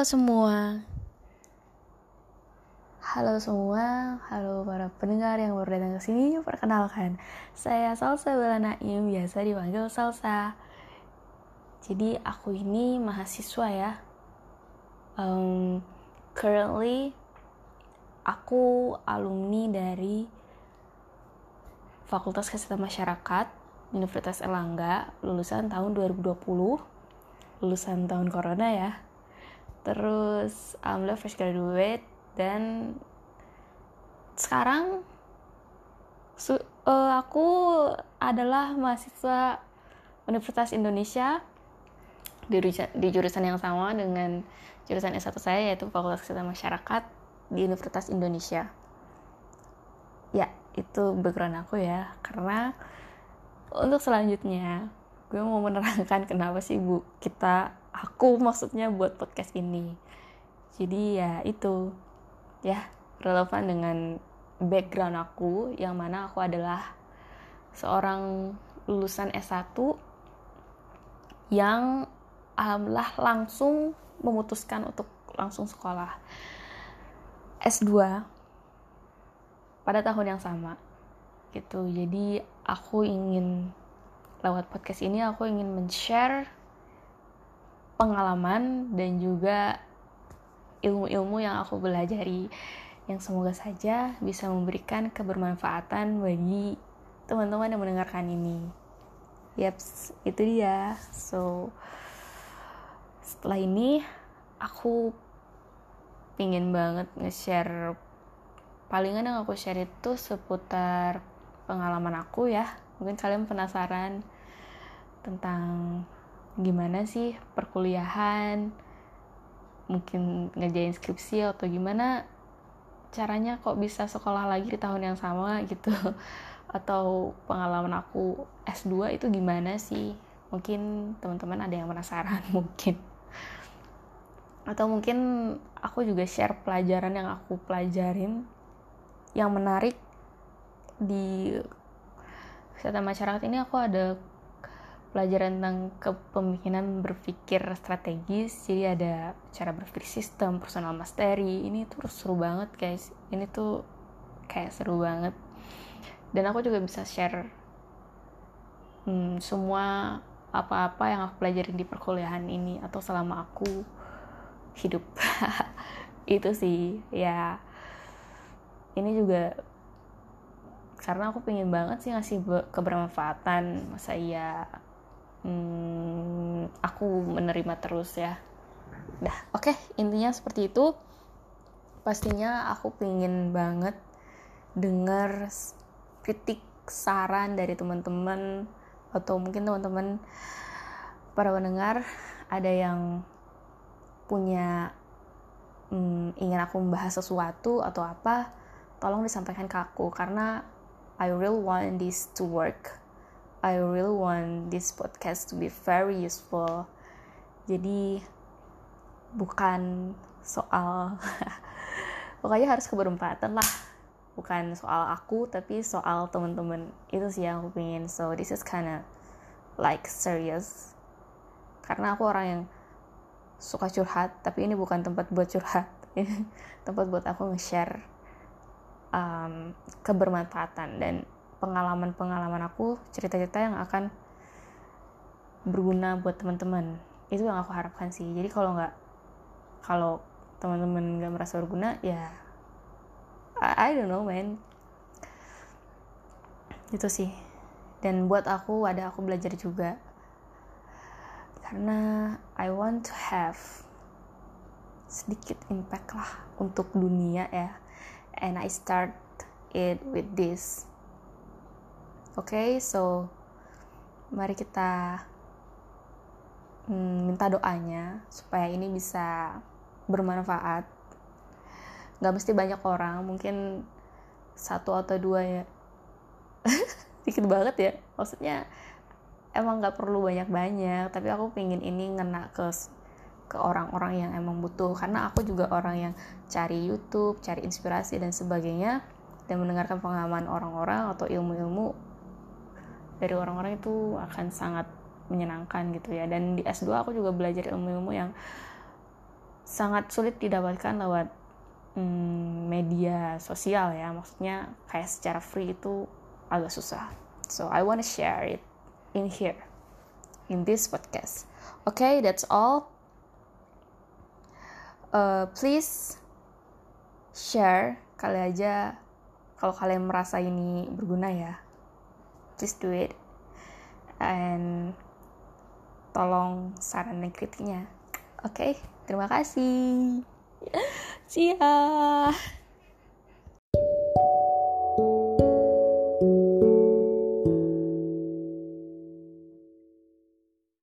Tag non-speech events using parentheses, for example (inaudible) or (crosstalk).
Halo semua. Halo semua, halo para pendengar yang baru datang ke sini. Perkenalkan, saya Salsa Bella Naim, biasa dipanggil Salsa. Jadi aku ini mahasiswa ya. Um, currently aku alumni dari Fakultas Kesehatan Masyarakat Universitas Erlangga lulusan tahun 2020 lulusan tahun corona ya terus alhamdulillah fresh graduate dan sekarang su uh, aku adalah mahasiswa Universitas Indonesia di, di jurusan yang sama dengan jurusan S1 saya yaitu Fakultas Kesehatan Masyarakat di Universitas Indonesia. Ya, itu background aku ya. Karena untuk selanjutnya gue mau menerangkan kenapa sih Bu kita aku maksudnya buat podcast ini. Jadi ya itu ya relevan dengan background aku yang mana aku adalah seorang lulusan S1 yang alhamdulillah langsung memutuskan untuk langsung sekolah S2 pada tahun yang sama gitu. Jadi aku ingin lewat podcast ini aku ingin men-share pengalaman dan juga ilmu-ilmu yang aku belajari yang semoga saja bisa memberikan kebermanfaatan bagi teman-teman yang mendengarkan ini. Yaps, itu dia. So, setelah ini aku pingin banget nge-share palingan yang aku share itu seputar pengalaman aku ya. Mungkin kalian penasaran tentang gimana sih perkuliahan mungkin ngerjain skripsi atau gimana caranya kok bisa sekolah lagi di tahun yang sama gitu. (laughs) Atau pengalaman aku S2 itu gimana sih? Mungkin teman-teman ada yang penasaran (laughs) mungkin. Atau mungkin aku juga share pelajaran yang aku pelajarin yang menarik di kesehatan masyarakat ini aku ada pelajaran tentang kepemimpinan berpikir strategis. Jadi ada cara berpikir sistem personal mastery. Ini tuh seru banget guys. Ini tuh kayak seru banget. Dan aku juga bisa share hmm, semua apa-apa yang aku pelajarin di perkuliahan ini atau selama aku hidup. (laughs) Itu sih ya. Ini juga karena aku pengen banget sih ngasih kebermanfaatan masa iya. Hmm, aku menerima terus ya. Dah oke. Okay, intinya seperti itu. Pastinya aku pengen banget dengar kritik saran dari teman-teman atau mungkin teman-teman para pendengar. Ada yang punya hmm, ingin aku membahas sesuatu atau apa tolong disampaikan ke aku. Karena I really want this to work I really want this podcast to be very useful. Jadi bukan soal (laughs) pokoknya harus keberempatan lah. Bukan soal aku tapi soal temen-temen. Itu sih yang aku pengen. So this is kinda like serious. Karena aku orang yang suka curhat, tapi ini bukan tempat buat curhat. (laughs) Tempat buat aku nge-share um, kebermanfaatan dan pengalaman-pengalaman aku cerita-cerita yang akan berguna buat teman-teman. Itu yang aku harapkan sih. Jadi kalau nggak kalau teman-teman nggak merasa berguna ya I, I don't know man. Itu sih. Dan buat aku ada aku belajar juga. Karena I want to have sedikit impact lah untuk dunia ya and I start it with this Oke, okay, so mari kita hmm, minta doanya supaya ini bisa bermanfaat. Gak mesti banyak orang, mungkin satu atau dua ya. (laughs) Dikit banget ya, maksudnya emang gak perlu banyak-banyak, tapi aku pengen ini ngena ke ke orang-orang yang emang butuh. Karena aku juga orang yang cari YouTube, cari inspirasi dan sebagainya dan mendengarkan pengalaman orang-orang atau ilmu-ilmu dari orang-orang itu akan sangat menyenangkan gitu ya. Dan di S2 aku juga belajar ilmu-ilmu yang sangat sulit didapatkan lewat hmm, media sosial ya. Maksudnya kayak secara free itu agak susah. So I wanna share it in here in this podcast. Okay that's all uh, please share kali aja kalau kalian merasa ini berguna ya. Please do it. And tolong saran dan kritiknya. Oke okay? terima kasih. (laughs) See ya